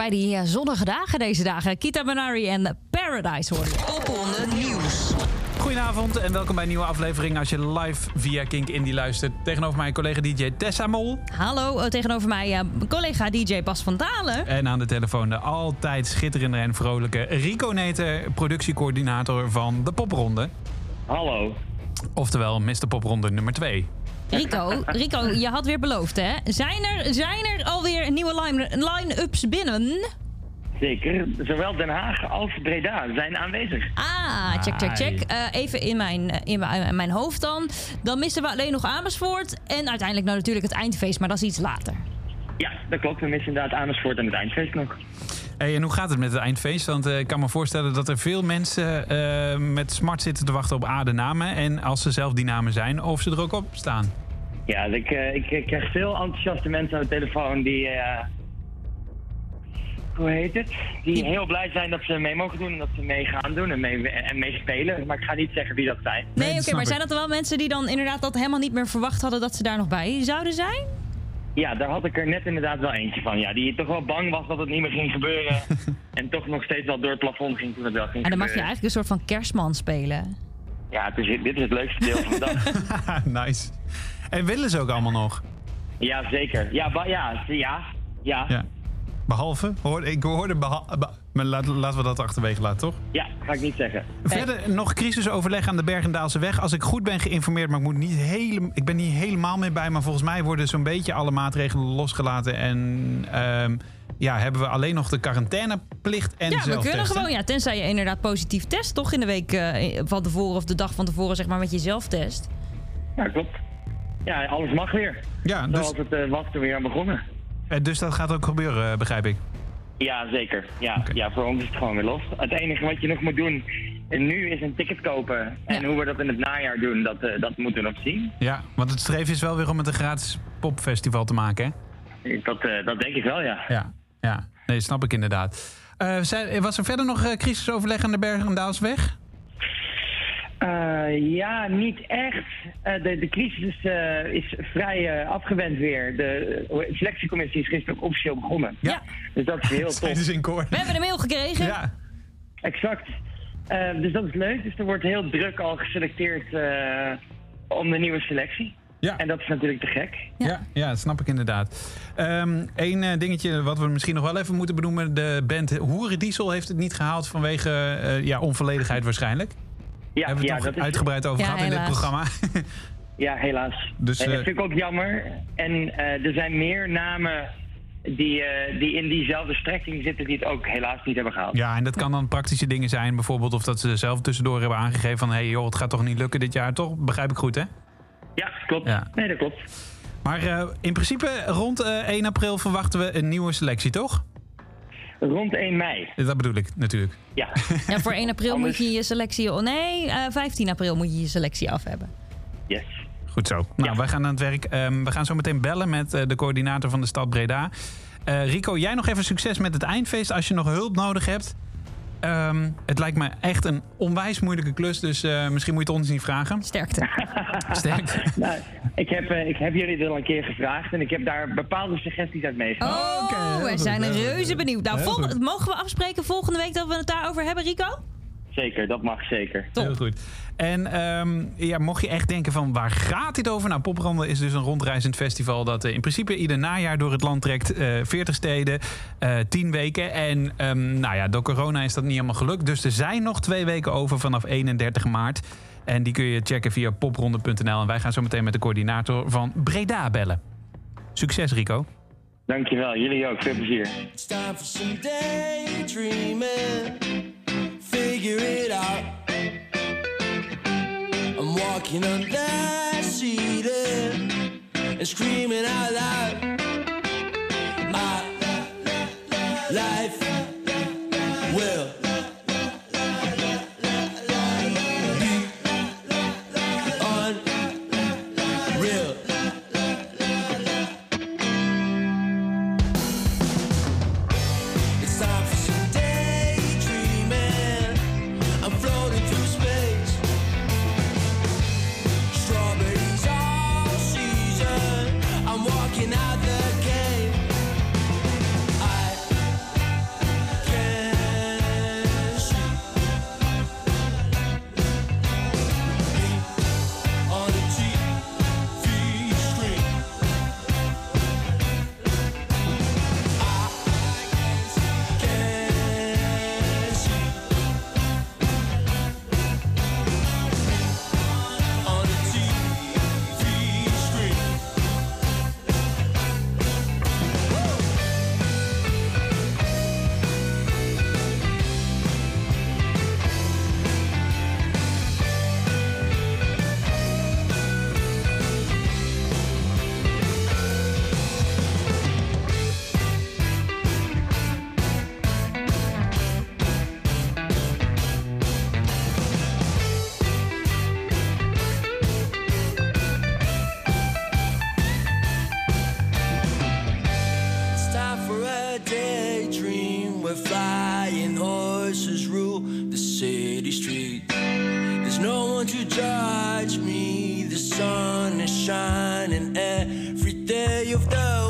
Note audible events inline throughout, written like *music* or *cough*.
Voorbij die eh, zonnige dagen deze dagen. Kita Benari en Paradise hoor je. Popronde Nieuws. Goedenavond en welkom bij een nieuwe aflevering als je live via Kink Indie luistert. Tegenover mij collega DJ Tessa Mol. Hallo, eh, tegenover mij eh, mijn collega DJ Bas van Dalen. En aan de telefoon de altijd schitterende en vrolijke Rico Neter, productiecoördinator van de Popronde. Hallo. Oftewel Mr. Popronde nummer 2. Rico, Rico, je had weer beloofd hè? Zijn er, zijn er alweer nieuwe line- line-ups binnen? Zeker. Zowel Den Haag als Breda zijn aanwezig. Ah, check, check, check. Eh, even in mijn, in, mijn, in mijn hoofd dan. Dan missen we alleen nog Amersfoort. En uiteindelijk nou natuurlijk het eindfeest, maar dat is iets later. Ja, dat klopt. We missen inderdaad Amersfoort en het eindfeest nog. Hey, en hoe gaat het met het eindfeest? Want eh, ik kan me voorstellen dat er veel mensen eh, met smart zitten te wachten op A-de-namen. En als ze zelf die namen zijn, of ze er ook op staan. Ja, ik, eh, ik, ik krijg veel enthousiaste mensen aan de telefoon die... eh, hoe heet het? Die heel blij zijn dat ze mee mogen doen en dat ze mee gaan doen en mee, en mee spelen. Maar ik ga niet zeggen wie dat zijn. Nee, oké, maar ik. zijn dat er wel mensen die dan inderdaad dat helemaal niet meer verwacht hadden dat ze daar nog bij zouden zijn? Ja, daar had ik er net inderdaad wel eentje van. Ja, die toch wel bang was dat het niet meer ging gebeuren. *laughs* en toch nog steeds wel door het plafond ging toen het wel ging En dan mag je gebeuren. eigenlijk een soort van kerstman spelen. Ja, het is, dit is het leukste deel van de dag. *laughs* nice. En willen ze ook allemaal nog? Ja, zeker. Ja, ba- ja, ja, ja, Ja. Behalve? Hoor, ik hoorde beha- be- maar laat, laten we dat achterwege laten, toch? Ja, ga ik niet zeggen. Verder nog crisisoverleg aan de Bergendaalse weg. Als ik goed ben geïnformeerd, maar ik, moet niet hele, ik ben niet helemaal mee bij. Maar volgens mij worden zo'n beetje alle maatregelen losgelaten. En ehm, ja, hebben we alleen nog de quarantaineplicht en ja, we kunnen gewoon, ja, tenzij je inderdaad positief test, toch in de week eh, van tevoren of de dag van tevoren, zeg maar, met je zelftest. Ja, klopt. Ja, alles mag weer. Ja, dus, Zoals het was toen we weer aan begonnen. eh, dus dat gaat ook gebeuren, begrijp ik. Ja, zeker. Ja, ja, voor ons is het gewoon weer los. Het enige wat je nog moet doen en nu is een ticket kopen. En Ja. hoe we dat in het najaar doen, dat, eh, dat moeten we nog zien. Ja, want het streven is wel weer om het een gratis popfestival te maken, hè? Dat, eh, dat denk ik wel, ja. Ja, ja. Nee, snap ik inderdaad. Eh, was er verder nog crisisoverleg aan de Bergendaalsweg? Eh, ja, niet echt. Eh, de, de crisis is, eh, is vrij eh, afgewend weer. De selectiecommissie is gisteren ook officieel begonnen. Ja. Dus dat is *laughs* heel Zijn tof. ze in koor? We hebben een mail gekregen. Ja. Exact. Eh, dus dat is leuk. Dus er wordt heel druk al geselecteerd eh, om de nieuwe selectie. Ja. En dat is natuurlijk te gek. Ja. Ja, dat snap ik inderdaad. Eén eh, dingetje wat we misschien nog wel even moeten benoemen. De band Hoerendiesel heeft het niet gehaald vanwege eh, ja, onvolledigheid waarschijnlijk. Ja, Hebben we ja, het dat nog is, uitgebreid over Ja, gehad in dit programma. *laughs* ja helaas. Dus, dat eh, vind ik ook jammer. En eh, er zijn meer namen die, eh, die in diezelfde strekking zitten die het ook helaas niet hebben gehaald. ja, en dat kan dan praktische dingen zijn. Bijvoorbeeld of dat ze zelf tussendoor hebben aangegeven van... hé hey, joh, het gaat toch niet lukken dit jaar, toch? Begrijp ik goed, hè? Ja, klopt. Ja. Nee, dat klopt. Maar eh, in principe rond eh, 1 april verwachten we een nieuwe selectie, toch? Rond 1 mei. Dat bedoel ik natuurlijk. Ja. *laughs* Ja, voor 1 april Anders- moet je je selectie... Oh nee, eh, 15 april moet je je selectie af hebben. Yes. Goed zo. Nou, Ja. wij gaan aan het werk. Ehm, we gaan zo meteen bellen met eh, de coördinator van de stad Breda. Eh, Rico, jij nog even succes met het eindfeest als je nog hulp nodig hebt. Ehm, het lijkt me echt een onwijs moeilijke klus, dus eh, misschien moet je het ons niet vragen. Sterkte. *laughs* Sterk. *laughs* Nou, ik, heb, eh, ik heb jullie er al een keer gevraagd en ik heb daar bepaalde suggesties uit meegenomen. Oh, we goed, zijn reuze benieuwd. Nou, volg- mogen we afspreken volgende week dat we het daarover hebben, Rico? Zeker, dat mag zeker. Top. Heel goed. En ehm, ja, mocht je echt denken van waar gaat dit over? Nou, Popronde is dus een rondreizend festival dat eh, in principe ieder najaar door het land trekt. eh 40 steden, eh 10 weken. En ehm, nou ja, door corona is dat niet helemaal gelukt. Dus er zijn nog twee weken over vanaf 31 maart. En die kun je checken via popronde.nl. En wij gaan zo meteen met de coördinator van Breda bellen. Succes Rico. Dankjewel, jullie ook. Veel plezier. It's time for some daydreaming. Walking on that ceiling and eh, screaming out loud. My life every day of the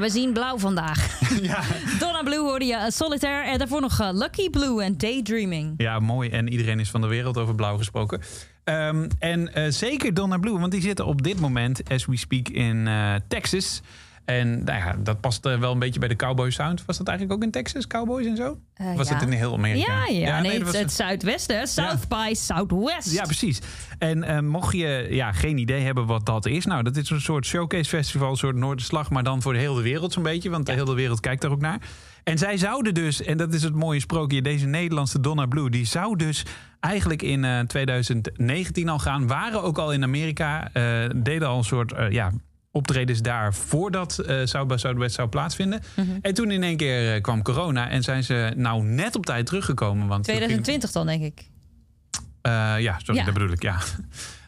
En we zien blauw vandaag. *laughs* Ja. Donna Blue hoorde je, eh, Solitaire. En daarvoor nog eh, Lucky Blue en Daydreaming. Ja, mooi. En iedereen is van de wereld over blauw gesproken. Ehm, en eh, zeker Donna Blue, want die zitten op dit moment, as we speak, in Texas. En nou ja, dat past eh, wel een beetje bij de cowboy sound. Was dat eigenlijk ook in Texas, cowboys en zo? Eh, was ja. dat in heel Amerika? Ja, ja, nee, het, het zuidwesten? South by Southwest. Ja, precies. En eh, mocht je ja, geen idee hebben wat dat is, nou, dat is een soort showcase festival, een soort Noorderslag, maar dan voor de hele wereld zo'n beetje, want de hele wereld kijkt daar ook naar. En zij zouden dus, en dat is het mooie sprookje, deze Nederlandse Donna Blue, die zou dus eigenlijk in eh, 2019 al gaan, waren ook al in Amerika, eh, deden al een soort eh, ja, optredens daar voordat eh, uh, South zou plaatsvinden. Mhm. En toen in één keer eh, kwam corona en zijn ze nou net op tijd teruggekomen. Want 2020 dan, denk ik. Eh, ja, sorry, dat bedoel ik, ja. *laughs*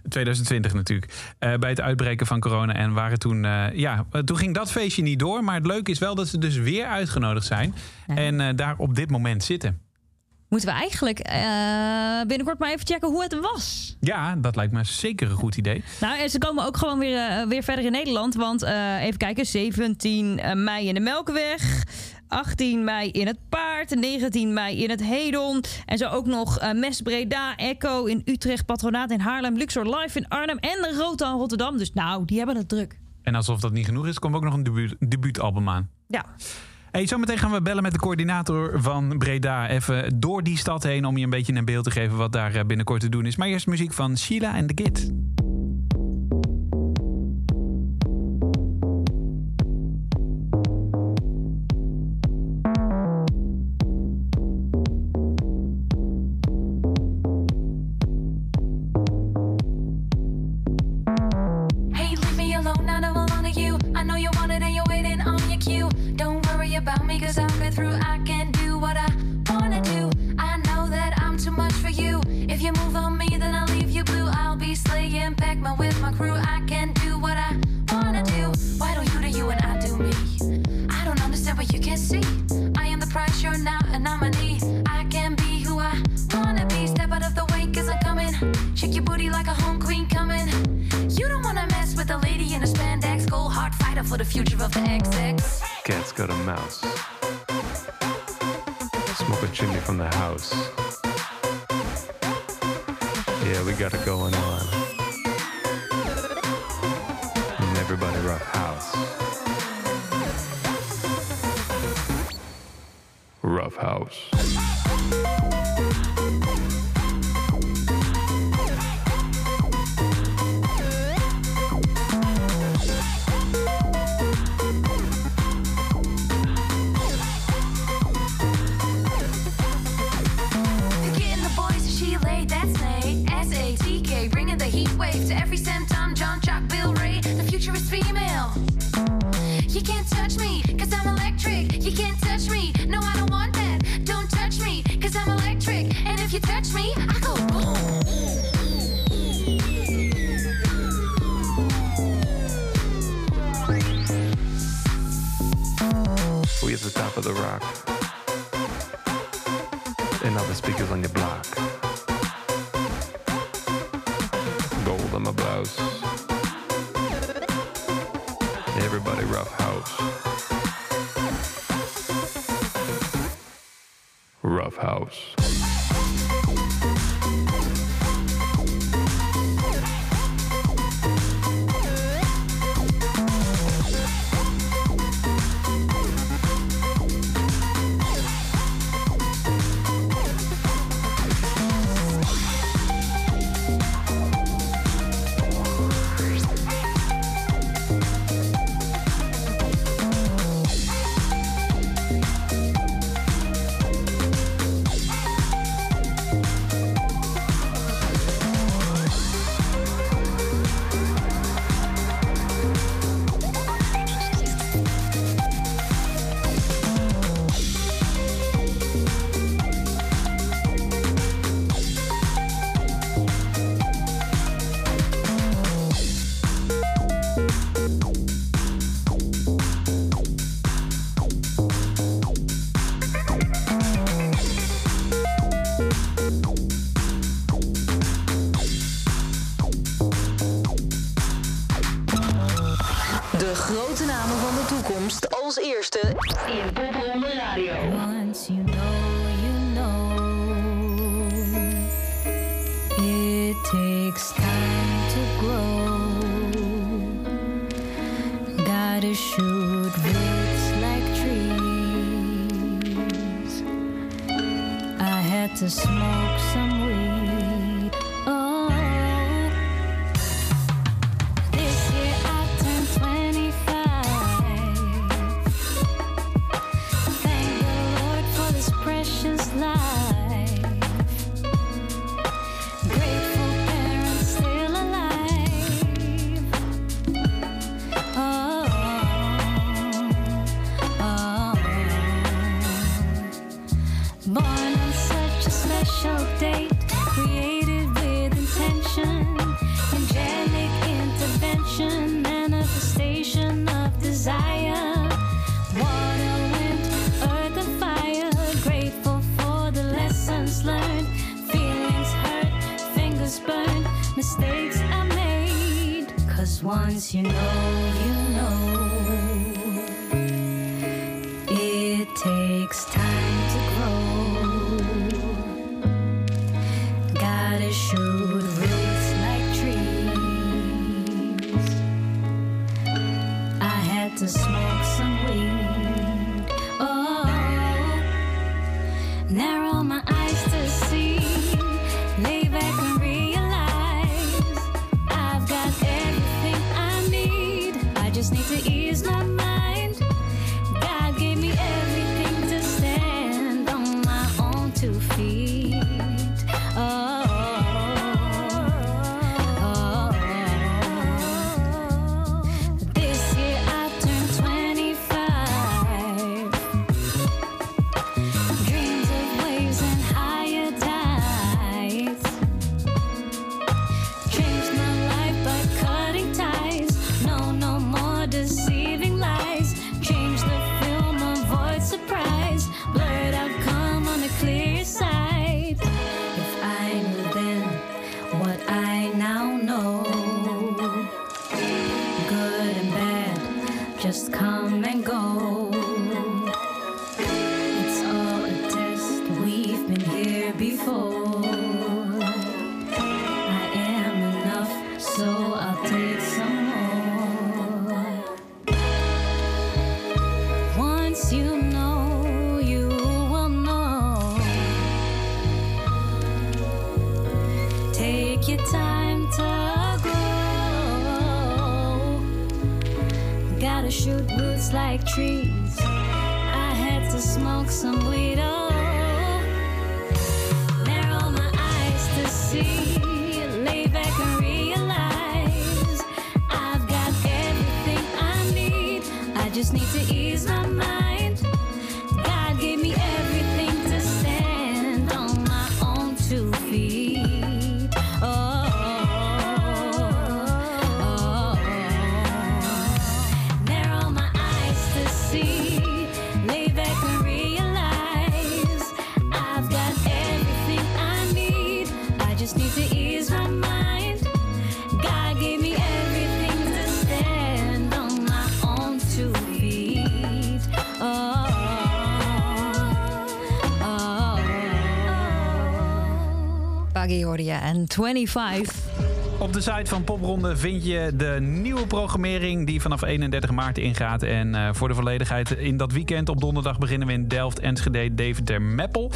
2020 natuurlijk, bij het uitbreken van corona. En waren toen, ja, toen ging dat feestje niet door. Maar het leuke is wel dat ze dus weer uitgenodigd zijn. En daar op dit moment zitten moeten we eigenlijk eh, binnenkort maar even checken hoe het was. Ja, dat lijkt me zeker een goed idee. Nou, en ze komen ook gewoon weer, eh, weer verder in Nederland. Want eh, even kijken, 17 mei in de Melkweg. 18 mei in het Paard, 19 mei in het Hedon. En zo ook nog uh, Mes Breda, Echo in Utrecht, Patronaat in Haarlem, Luxor Live in Arnhem en de Rotan Rotterdam. Dus nou, die hebben het druk. En alsof dat niet genoeg is, komt ook nog een debuutalbum aan. Ja. Hey, zometeen gaan we bellen met de coördinator van Breda. Even door die stad heen om je een beetje een beeld te geven wat daar eh, binnenkort te doen is. Maar eerst muziek van Sheila en The Kid. house. Everybody rough house. Rough house. 25. Op de site van Popronde vind je de nieuwe programmering die vanaf 31 maart ingaat. En eh, voor de volledigheid in dat weekend op donderdag beginnen we in Delft, Enschede, Deventer, Meppel.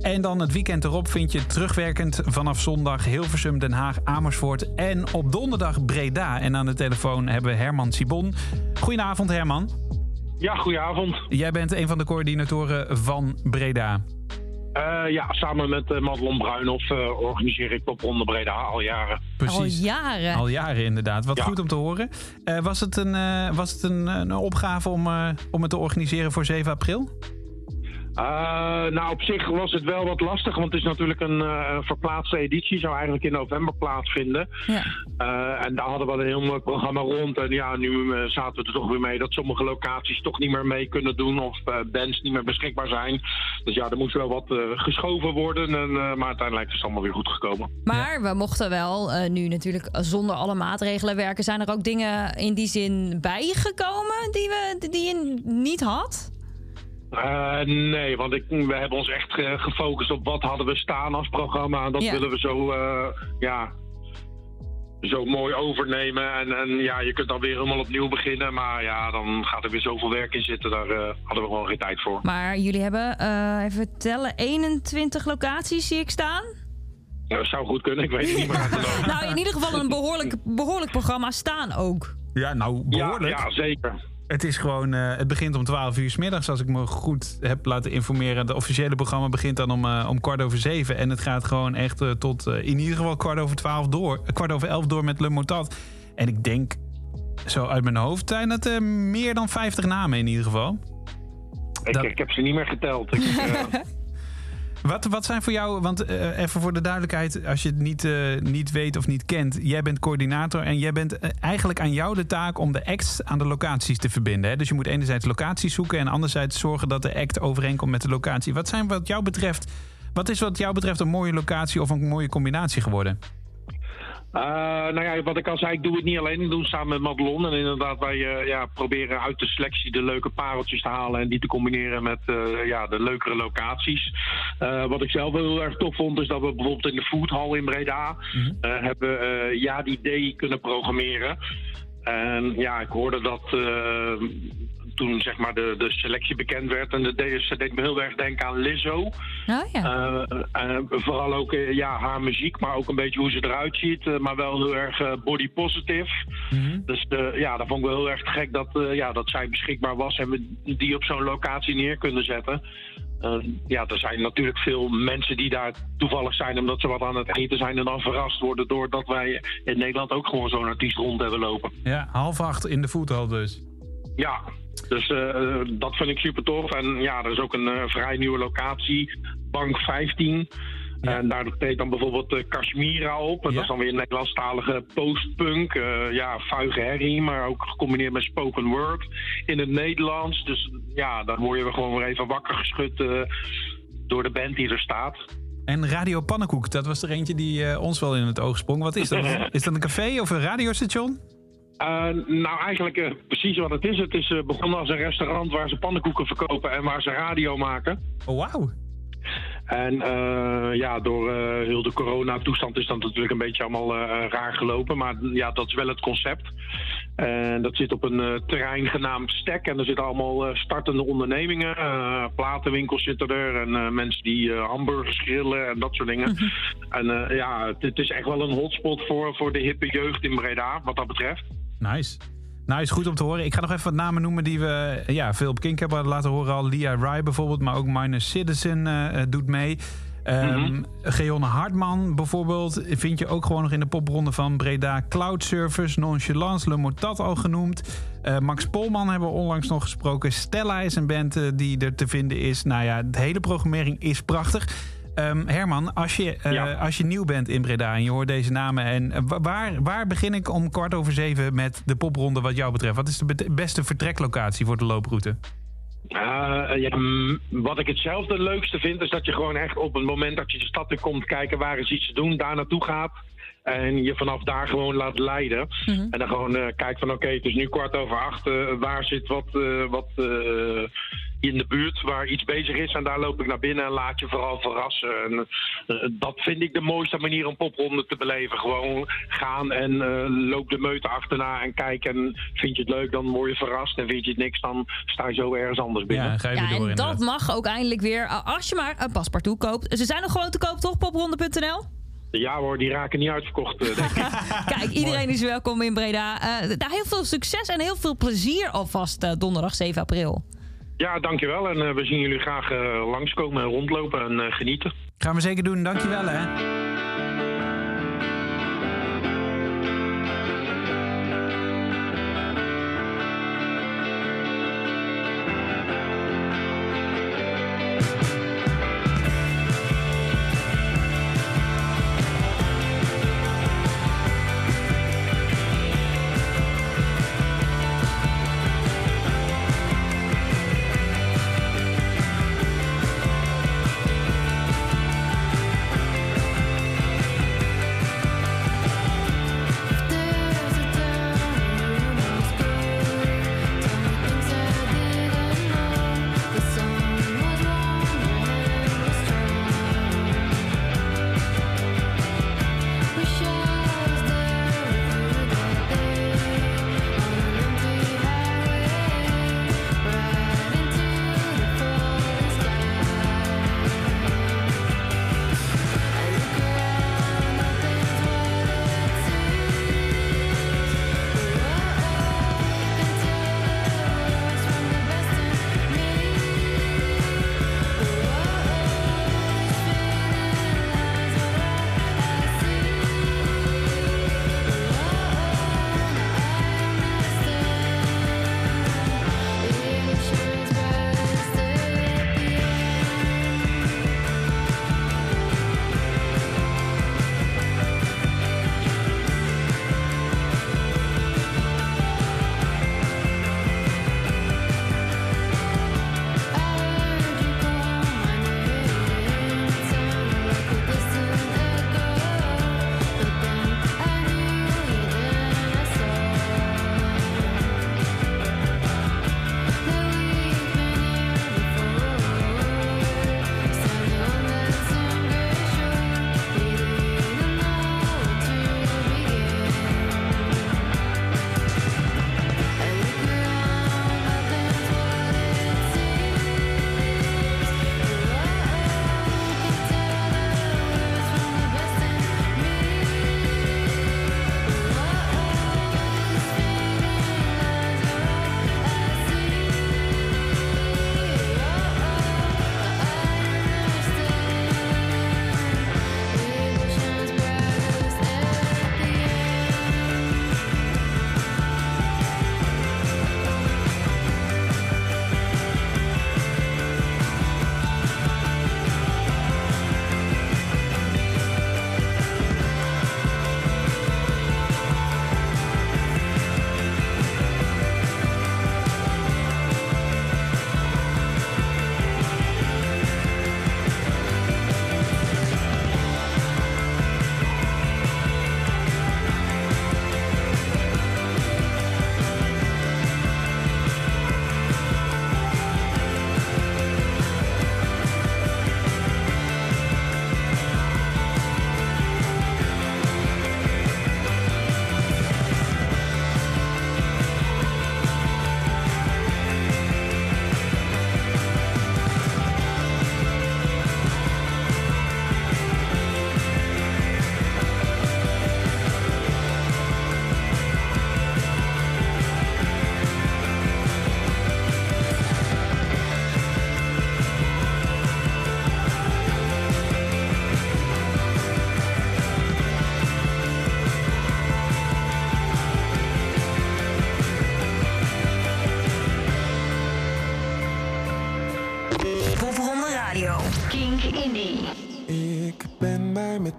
En dan het weekend erop vind je terugwerkend vanaf zondag Hilversum, Den Haag, Amersfoort en op donderdag Breda. En aan de telefoon hebben we Herman Sibon. Goedenavond Herman. Ja, goedenavond. Jij bent een van de coördinatoren van Breda. Eh, ja, samen met uh, Madelon Bruinhoff uh, organiseer ik Popronde Breda al jaren. Precies. Al jaren. Al jaren inderdaad. Wat Ja. goed om te horen. Eh, was het een, eh, was het een, een opgave om, eh, om het te organiseren voor 7 april? Eh, nou, op zich was het wel wat lastig, want het is natuurlijk een eh, verplaatste editie. Zou eigenlijk in november plaatsvinden. Ja. Eh, en daar hadden we een heel mooi programma rond. En ja, nu zaten we er toch weer mee dat sommige locaties toch niet meer mee kunnen doen. Of bands niet meer beschikbaar zijn. Dus ja, er moest wel wat geschoven worden. En, maar uiteindelijk is het allemaal weer goed gekomen. Maar we mochten wel nu natuurlijk zonder alle maatregelen werken. Zijn er ook dingen in die zin bijgekomen die, we, die je niet had? Eh, nee, want ik, we hebben ons echt eh, gefocust op wat hadden we staan als programma. En dat Ja. willen we zo, eh, ja, zo mooi overnemen. En, en ja, je kunt dan weer helemaal opnieuw beginnen. Maar ja, dan gaat er weer zoveel werk in zitten. Daar eh, hadden we gewoon geen tijd voor. Maar jullie hebben, eh, even tellen, 21 locaties zie ik staan. Dat zou goed kunnen, ik weet het niet meer. *laughs* Nou, in ieder geval een behoorlijk, behoorlijk programma staan ook. Ja, nou Ja, behoorlijk. ja, zeker. Het is gewoon, eh, het begint om 12 uur s middags, als ik me goed heb laten informeren. Het officiële programma begint dan om, eh, om kwart over zeven. En het gaat gewoon echt eh, tot in ieder geval kwart over twaalf door. kwart over elf door met Le Motat. En ik denk, zo uit mijn hoofd, zijn het meer dan 50 namen in ieder geval. Ik, Dat- ik heb ze niet meer geteld. Ik, *laughs* Wat, wat zijn voor jou, want eh, even voor de duidelijkheid, als je het niet, eh, niet weet of niet kent. Jij bent coördinator en jij bent eh, eigenlijk aan jou de taak om de acts aan de locaties te verbinden. Hè? Dus je moet enerzijds locaties zoeken en anderzijds zorgen dat de act overeenkomt met de locatie. Wat zijn wat jou betreft, wat is wat jou betreft een mooie locatie of een mooie combinatie geworden? Eh, nou ja, wat ik al zei, ik doe het niet alleen. Ik doe het samen met Madelon. En inderdaad, wij eh, ja, proberen uit de selectie de leuke pareltjes te halen. En die te combineren met eh, ja, de leukere locaties. Wat ik zelf wel heel erg tof vond, is dat we bijvoorbeeld in de foodhall in Breda... eh, hebben ja, die day kunnen programmeren. En ja, ik hoorde dat toen zeg maar de, de selectie bekend werd. En dat deed, ze deed me heel erg denken aan Lizzo. Oh ja. Eh, eh, vooral ook eh, ja, haar muziek, maar ook een beetje hoe ze eruit ziet. maar wel heel erg body positive. Dus eh, ja, dat vond ik wel heel erg gek dat, eh, ja, dat zij beschikbaar was en we die op zo'n locatie neer kunnen zetten. Eh, ja, er zijn natuurlijk veel mensen die daar toevallig zijn omdat ze wat aan het eten zijn en dan verrast worden doordat wij in Nederland ook gewoon zo'n artiest rond hebben lopen. Ja, half acht in de voethal dus. Ja, dus eh, dat vind ik super tof. En ja, er is ook een eh, vrij nieuwe locatie, Bank 15. En daar treedt dan bijvoorbeeld uh, Kashmira op. En dat is dan weer een Nederlandstalige postpunk. eh, ja, vuige herrie, maar ook gecombineerd met spoken word in het Nederlands. Dus ja, dan word je gewoon weer even wakker geschud door de band die er staat. En Radio Pannenkoek, dat was er eentje die ons wel in het oog sprong. Wat is dat? *laughs* is dat een café of een radiostation? Eh, nou, eigenlijk eh, precies wat het is. Het is eh, begonnen als een restaurant waar ze pannenkoeken verkopen en waar ze radio maken. Oh, wauw. En ja, door heel de coronatoestand is dat natuurlijk een beetje allemaal raar gelopen. Maar ja, dat is wel het concept. En dat zit op een terrein genaamd Stek. En er zitten allemaal startende ondernemingen. Platenwinkels zitten er. En mensen die hamburgers grillen en dat soort dingen. *laughs* En ja, het, het is echt wel een hotspot voor, voor de hippe jeugd in Breda, wat dat betreft. Nice. Nice, goed om te horen. Ik ga nog even wat namen noemen die we ja, veel op Kink hebben laten horen al. Lia Rai bijvoorbeeld, maar ook Minus Citizen eh, eh, doet mee. Ehm Geonne Hartman bijvoorbeeld vind je ook gewoon nog in de popronde van Breda. Cloud Service, Nonchalance, Le Mortat al genoemd. Eh, Max Polman hebben we onlangs nog gesproken. Stella is een band eh, die er te vinden is. Nou ja, de hele programmering is prachtig. Ehm, Herman, als je, eh, Ja. als je nieuw bent in Breda en je hoort deze namen... En, eh, wa- waar, waar begin ik om kwart over zeven met de popronde wat jou betreft? Wat is de beste vertreklocatie voor de looproute? Uh, ja, mm, wat ik hetzelfde leukste vind, is dat je gewoon echt op het moment dat je de stad in komt kijken waar is iets te doen, daar naartoe gaat. En je vanaf daar gewoon laat leiden. En dan gewoon eh, kijkt van oké, het is nu kwart over acht. eh, waar zit wat, eh, wat eh, in de buurt waar iets bezig is. En daar loop ik naar binnen en laat je vooral verrassen. En, dat vind ik de mooiste manier om popronde te beleven. Gewoon gaan en eh, loop de meute achterna en kijk. En vind je het leuk, dan word je verrast. En vind je het niks, dan sta je zo ergens anders binnen. Ja, ga je Ja, door en dat mag ook eindelijk weer. Als je maar een paspartout koopt. Ze zijn nog gewoon te koop, toch? Popronde.nl? Ja hoor, die raken niet uitverkocht, eh, denk ik. *laughs* Kijk, iedereen is welkom in Breda. Eh, daar heel veel succes en heel veel plezier alvast eh, donderdag 7 april. Ja, dankjewel. En eh, we zien jullie graag langskomen en rondlopen en eh, genieten. Gaan we zeker doen, dankjewel hè.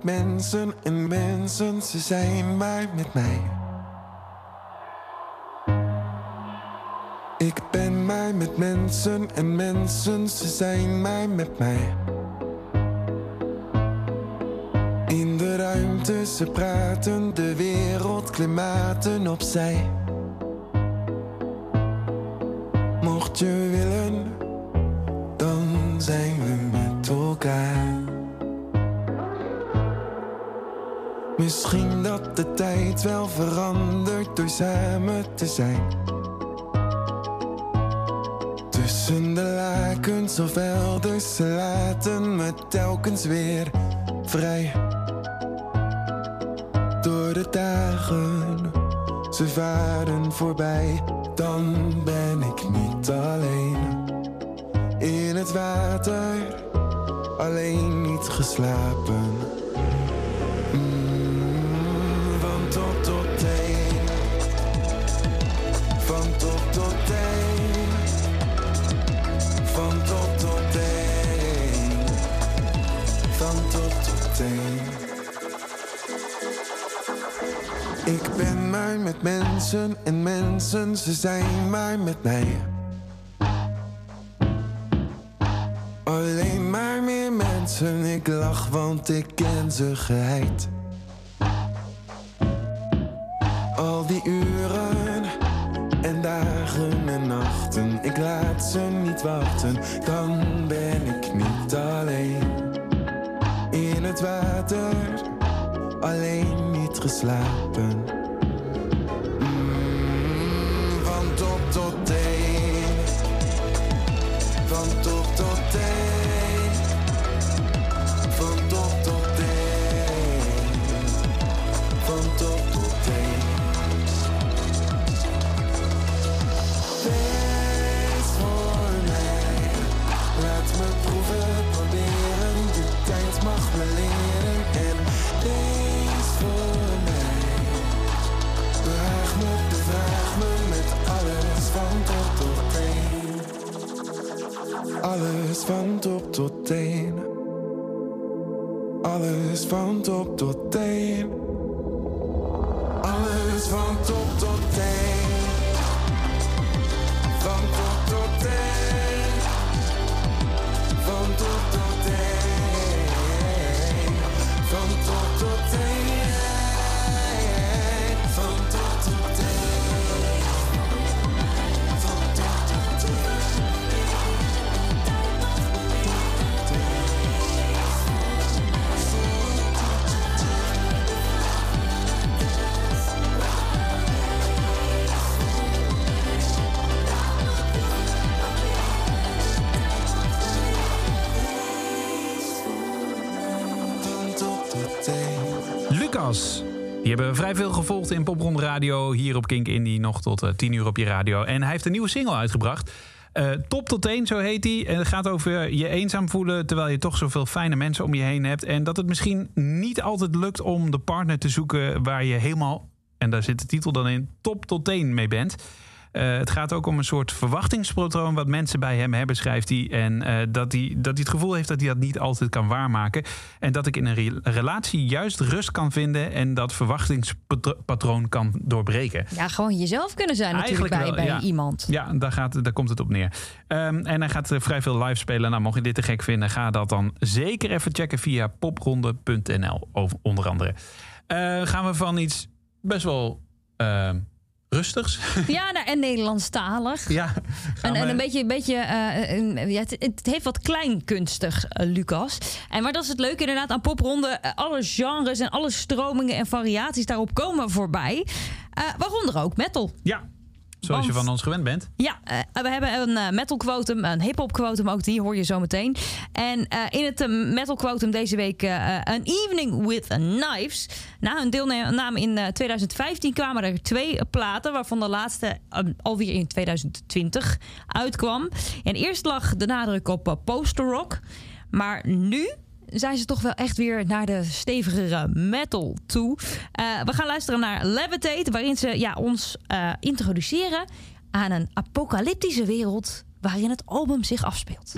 Mensen en mensen, ze zijn maar met mij. Ik ben maar met mensen en mensen, ze zijn maar met mij. In de ruimte, ze praten de wereld, klimaten opzij. Mocht je willen, dan zijn Misschien dat de tijd wel verandert door samen te zijn. Tussen de lakens of elders, ze laten me telkens weer vrij. En mensen, ze zijn maar met mij. Alleen maar meer mensen, ik lach want ik ken ze geheid. Van top tot teen. Hebben vrij veel gevolgd in Popronde Radio. Hier op Kink Indie nog tot eh, 10 uur op je radio. En hij heeft een nieuwe single uitgebracht. Eh, Top tot teen, zo heet hij. En het gaat over je eenzaam voelen terwijl je toch zoveel fijne mensen om je heen hebt. En dat het misschien niet altijd lukt om de partner te zoeken waar je helemaal, en daar zit de titel dan in, top tot teen mee bent. Eh, het gaat ook om een soort verwachtingspatroon wat mensen bij hem hebben, schrijft hij. En eh, dat, hij, dat hij het gevoel heeft dat hij dat niet altijd kan waarmaken. En dat ik in een re- relatie juist rust kan vinden en dat verwachtingspatroon kan doorbreken. Ja, gewoon jezelf kunnen zijn natuurlijk bij, wel, bij ja. iemand. Ja, daar, gaat, daar komt het op neer. Ehm, en hij gaat eh, vrij veel live spelen. Nou, mocht je dit te gek vinden, ga dat dan zeker even checken via popronde.nl, onder andere. Gaan we van iets best wel ehm, rustigs. *laughs* Ja, nou, en Nederlandstalig. ja, En, en een beetje, een beetje eh, ja, het, het heeft wat kleinkunstig, eh, Lucas. En maar dat is het leuke inderdaad aan popronde. Eh, alle genres en alle stromingen en variaties daarop komen voorbij. Eh, waaronder ook metal. Ja, zoals je van ons gewend bent. Ja, eh, we hebben een eh, metal quotum, een hip-hop quotum ook, die hoor je zo meteen. En eh, in het metal quotum deze week eh, An Evening with Knives. Na hun deelname in eh, 2015 kwamen er twee platen, waarvan de laatste alweer in 2020 uitkwam. En eerst lag de nadruk op poster rock, maar nu zijn ze toch wel echt weer naar de stevigere metal toe. Eh, we gaan luisteren naar Levitate, waarin ze ja, ons eh, introduceren aan een apocalyptische wereld waarin het album zich afspeelt.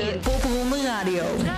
In Popronde Radio.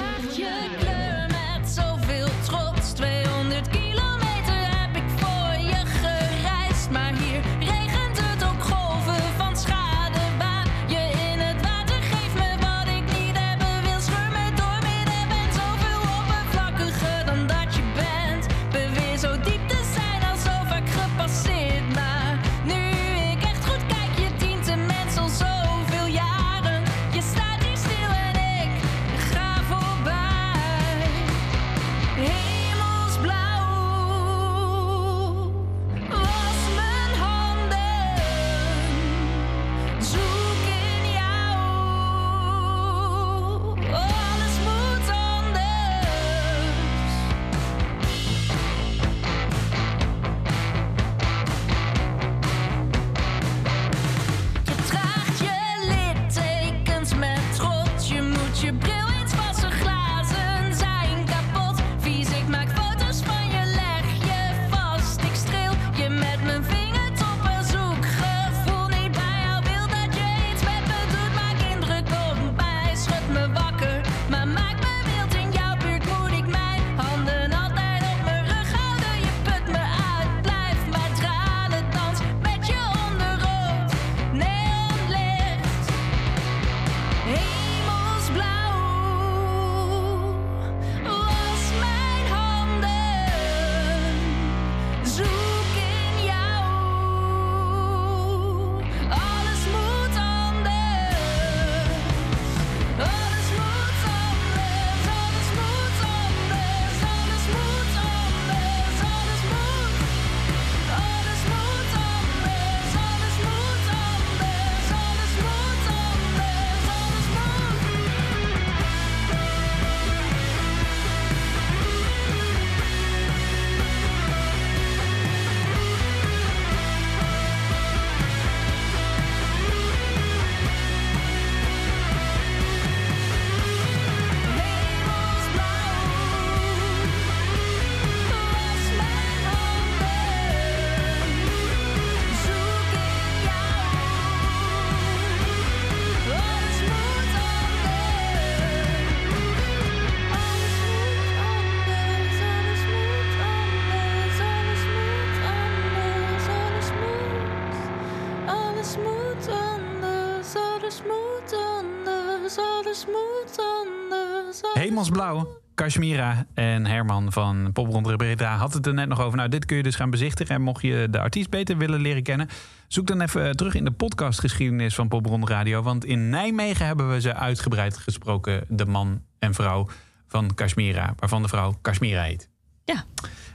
Alles- Hemelsblauw. Kashmira en Herman van Popronde Breda had het er net nog over. Nou, dit kun je dus gaan bezichtigen. En mocht je de artiest beter willen leren kennen... zoek dan even terug in de podcastgeschiedenis van Popronde Radio. Want in Nijmegen hebben we ze uitgebreid gesproken. De man en vrouw van Kashmira. Waarvan de vrouw Kashmira heet. Ja.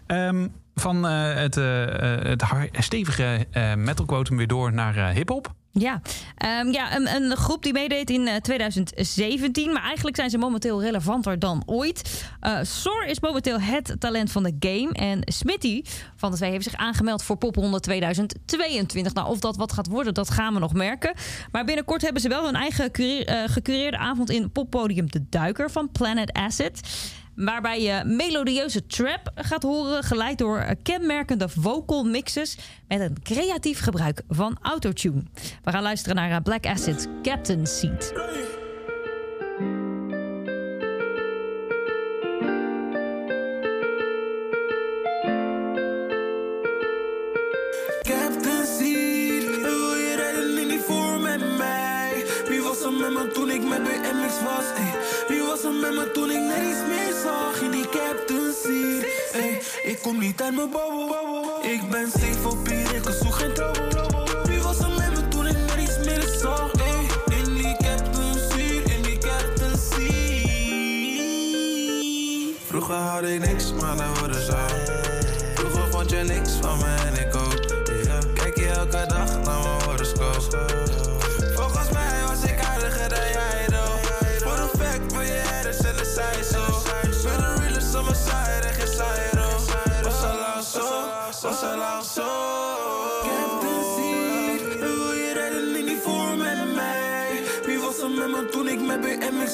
Ehm, van eh, het, eh, eh, het stevige eh metalquotum weer door naar eh, hip-hop. Ja, Ehm, ja een, groep die meedeed in eh, 2017. Maar eigenlijk zijn ze momenteel relevanter dan ooit. Eh Soar is momenteel het talent van de game. En Smitty van de twee heeft zich aangemeld voor Popronde 2022. Nou, of dat wat gaat worden, dat gaan we nog merken. Maar binnenkort hebben ze wel hun eigen eh, gecureerde avond in poppodium De Duiker van Planet Acid. Waarbij je melodieuze trap gaat horen, geleid door kenmerkende vocal mixes met een creatief gebruik van autotune. We gaan luisteren naar eh, Black Acid Captain Seat. Toen ik met BMX was? Wie was er met me toen ik kom niet uit mijn bouwen. Ik ben safe op hier, ik zoek geen trouwen. Wie was er met me toen ik niks meer zag? Ey, in die Captain Seed, in die. Vroeger had ik niks, maar nou worden zo. Vroeger vond je niks van me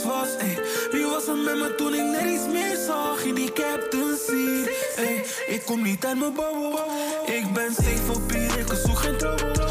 BMX was? Ey, wie was er met me toen ik niks meer zag in die Captain Seed? Ey, ik kom niet uit mijn bouwen. Ik ben safe op hier, ik zoek geen trouwen.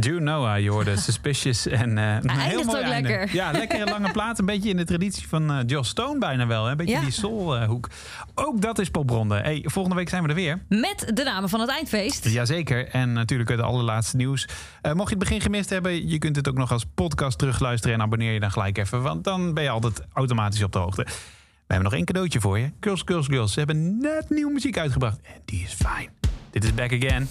Jude Noah, je hoorde *laughs* Suspicious. En, eh, een heel eindigt mooi ook einde. lekker. Ja, lekkere lange *laughs* plaat. Een beetje in de traditie van eh Joss Stone bijna wel. hè. Een beetje Ja. die soulhoek. Ook dat is popronde. Hey, volgende week zijn we er weer. Met de namen van het eindfeest. Jazeker. En natuurlijk het allerlaatste nieuws. Eh, mocht je het begin gemist hebben, je kunt het ook nog als podcast terugluisteren. En abonneer je dan gelijk even, want dan ben je altijd automatisch op de hoogte. We hebben nog één cadeautje voor je. Girls, Girls, Girls. Ze hebben net nieuwe muziek uitgebracht. En die is fijn. Dit is Back Again.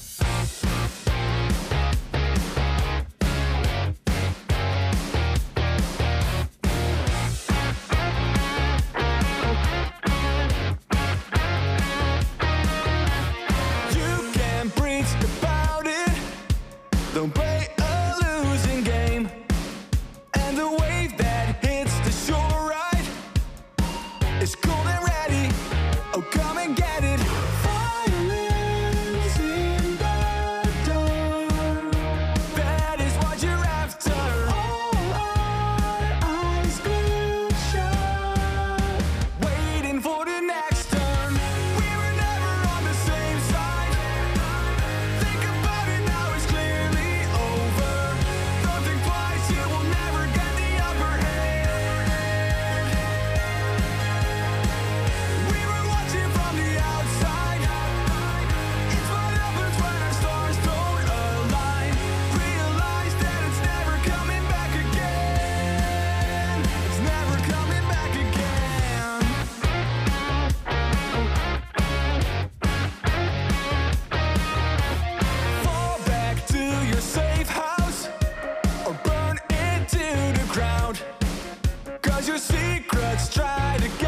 Your secrets try to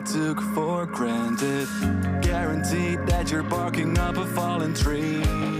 I took for granted? Guaranteed that you're barking up a fallen tree.